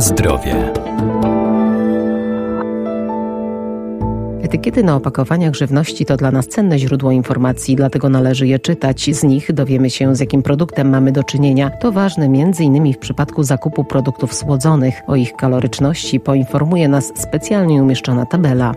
Zdrowie. Etykiety na opakowaniach żywności to dla nas cenne źródło informacji, dlatego należy je czytać. Z nich dowiemy się, z jakim produktem mamy do czynienia. To ważne m.in. w przypadku zakupu produktów słodzonych. O ich kaloryczności poinformuje nas specjalnie umieszczona tabela.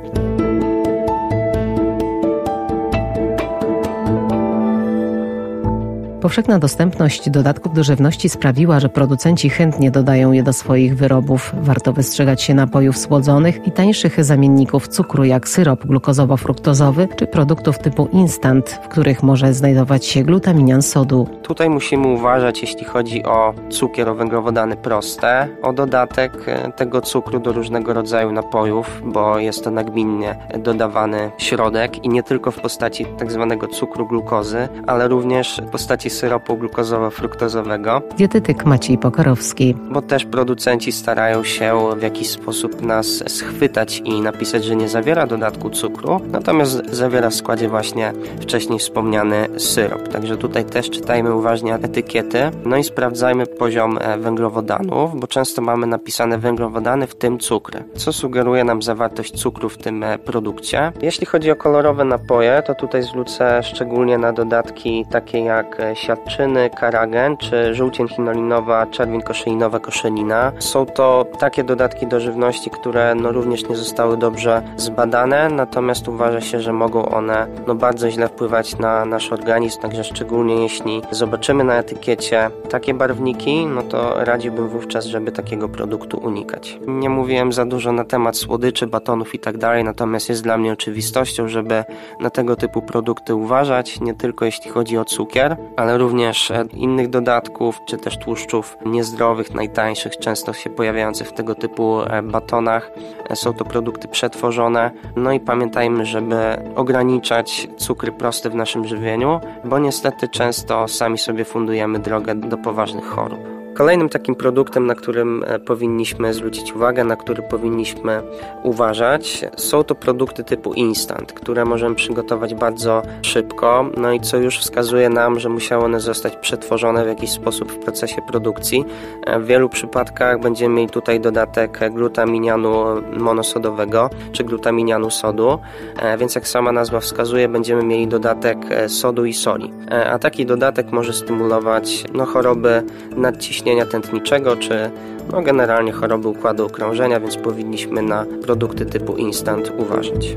Powszechna dostępność dodatków do żywności sprawiła, że producenci chętnie dodają je do swoich wyrobów. Warto wystrzegać się napojów słodzonych i tańszych zamienników cukru, jak syrop glukozowo-fruktozowy czy produktów typu instant, w których może znajdować się glutaminian sodu. Tutaj musimy uważać, jeśli chodzi o cukier, węglowodany proste, o dodatek e, tego cukru do różnego rodzaju napojów, bo jest to nagminnie dodawany środek i nie tylko w postaci tak zwanego cukru glukozy, ale również w postaci syropu glukozowo-fruktozowego. Dietetyk Maciej Pokarowski. Bo też producenci starają się w jakiś sposób nas schwytać i napisać, że nie zawiera dodatku cukru, natomiast zawiera w składzie właśnie wcześniej wspomniany syrop. Także tutaj też czytajmy uważnie etykiety, no i sprawdzajmy poziom e, węglowodanów, bo często mamy napisane węglowodany, w tym cukry, co sugeruje nam zawartość cukru w tym e, produkcie. Jeśli chodzi o kolorowe napoje, to tutaj zwrócę szczególnie na dodatki takie jak e, siatczyny, karagen czy żółcień chinolinowa, czerwień koszeinowa, koszenina. Są to takie dodatki do żywności, które no również nie zostały dobrze zbadane, natomiast uważa się, że mogą one no bardzo źle wpływać na nasz organizm, także szczególnie jeśli zobaczymy na etykiecie takie barwniki, no to radziłbym wówczas, żeby takiego produktu unikać. Nie mówiłem za dużo na temat słodyczy, batonów i tak dalej, natomiast jest dla mnie oczywistością, żeby na tego typu produkty uważać, nie tylko jeśli chodzi o cukier, ale również e, innych dodatków, czy też tłuszczów niezdrowych, najtańszych, często się pojawiających w tego typu e, batonach. E, są to produkty przetworzone. No i pamiętajmy, żeby ograniczać cukry proste w naszym żywieniu, bo niestety często sami sobie fundujemy drogę do poważnych chorób. Kolejnym takim produktem, na którym e, powinniśmy zwrócić uwagę, na który powinniśmy uważać, są to produkty typu instant, które możemy przygotować bardzo szybko, no i co już wskazuje nam, że musiały one zostać przetworzone w jakiś sposób w procesie produkcji. E, w wielu przypadkach będziemy mieli tutaj dodatek glutaminianu monosodowego czy glutaminianu sodu, e, więc jak sama nazwa wskazuje, będziemy mieli dodatek sodu i soli. A taki dodatek może stymulować no, choroby nadciśnienia nadciśnienia tętniczego, czy no, generalnie choroby układu okrążenia, więc powinniśmy na produkty typu instant uważać.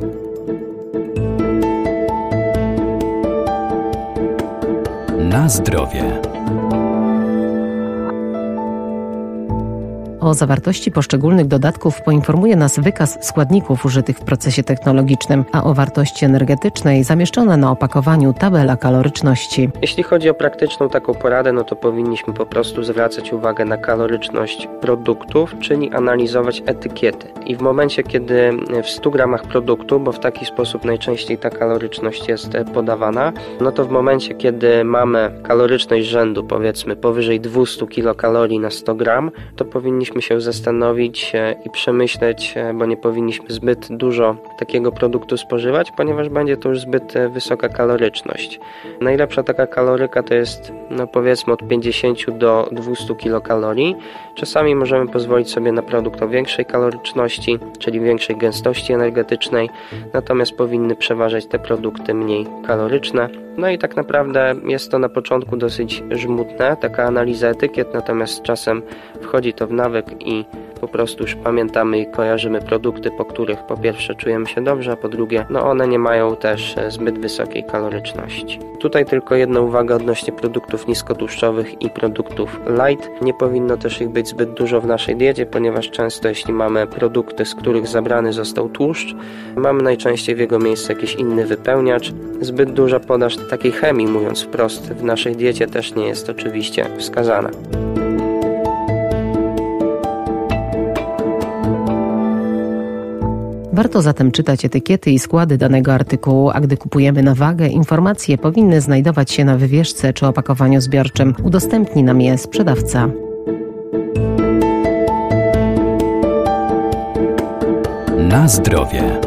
Na zdrowie. O zawartości poszczególnych dodatków poinformuje nas wykaz składników użytych w procesie technologicznym, a o wartości energetycznej zamieszczona na opakowaniu tabela kaloryczności. Jeśli chodzi o praktyczną taką poradę, no to powinniśmy po prostu zwracać uwagę na kaloryczność produktów, czyli analizować etykiety. I w momencie, kiedy w 100 gramach produktu, bo w taki sposób najczęściej ta kaloryczność jest podawana, no to w momencie, kiedy mamy kaloryczność rzędu powiedzmy powyżej 200 kilokalorii na 100 gram, to powinniśmy powinniśmy się zastanowić e, i przemyśleć, e, bo nie powinniśmy zbyt dużo takiego produktu spożywać, ponieważ będzie to już zbyt e, wysoka kaloryczność. Najlepsza taka kaloryka to jest no powiedzmy od 50 do 200 kilokalorii. Czasami możemy pozwolić sobie na produkt o większej kaloryczności, czyli większej gęstości energetycznej, natomiast powinny przeważać te produkty mniej kaloryczne. No i tak naprawdę jest to na początku dosyć żmudne, taka analiza etykiet, natomiast czasem wchodzi to w nawyk i po prostu już pamiętamy i kojarzymy produkty, po których po pierwsze czujemy się dobrze, a po drugie, no one nie mają też e, zbyt wysokiej kaloryczności. Tutaj tylko jedna uwaga odnośnie produktów niskotłuszczowych i produktów light. Nie powinno też ich być zbyt dużo w naszej diecie, ponieważ często jeśli mamy produkty, z których zabrany został tłuszcz, mamy najczęściej w jego miejsce jakiś inny wypełniacz. Zbyt duża podaż takiej chemii, mówiąc wprost, w naszej diecie też nie jest oczywiście wskazana. Warto zatem czytać etykiety i składy danego artykułu, a gdy kupujemy na wagę, informacje powinny znajdować się na wywieszce czy opakowaniu zbiorczym. Udostępni nam je sprzedawca. Na zdrowie.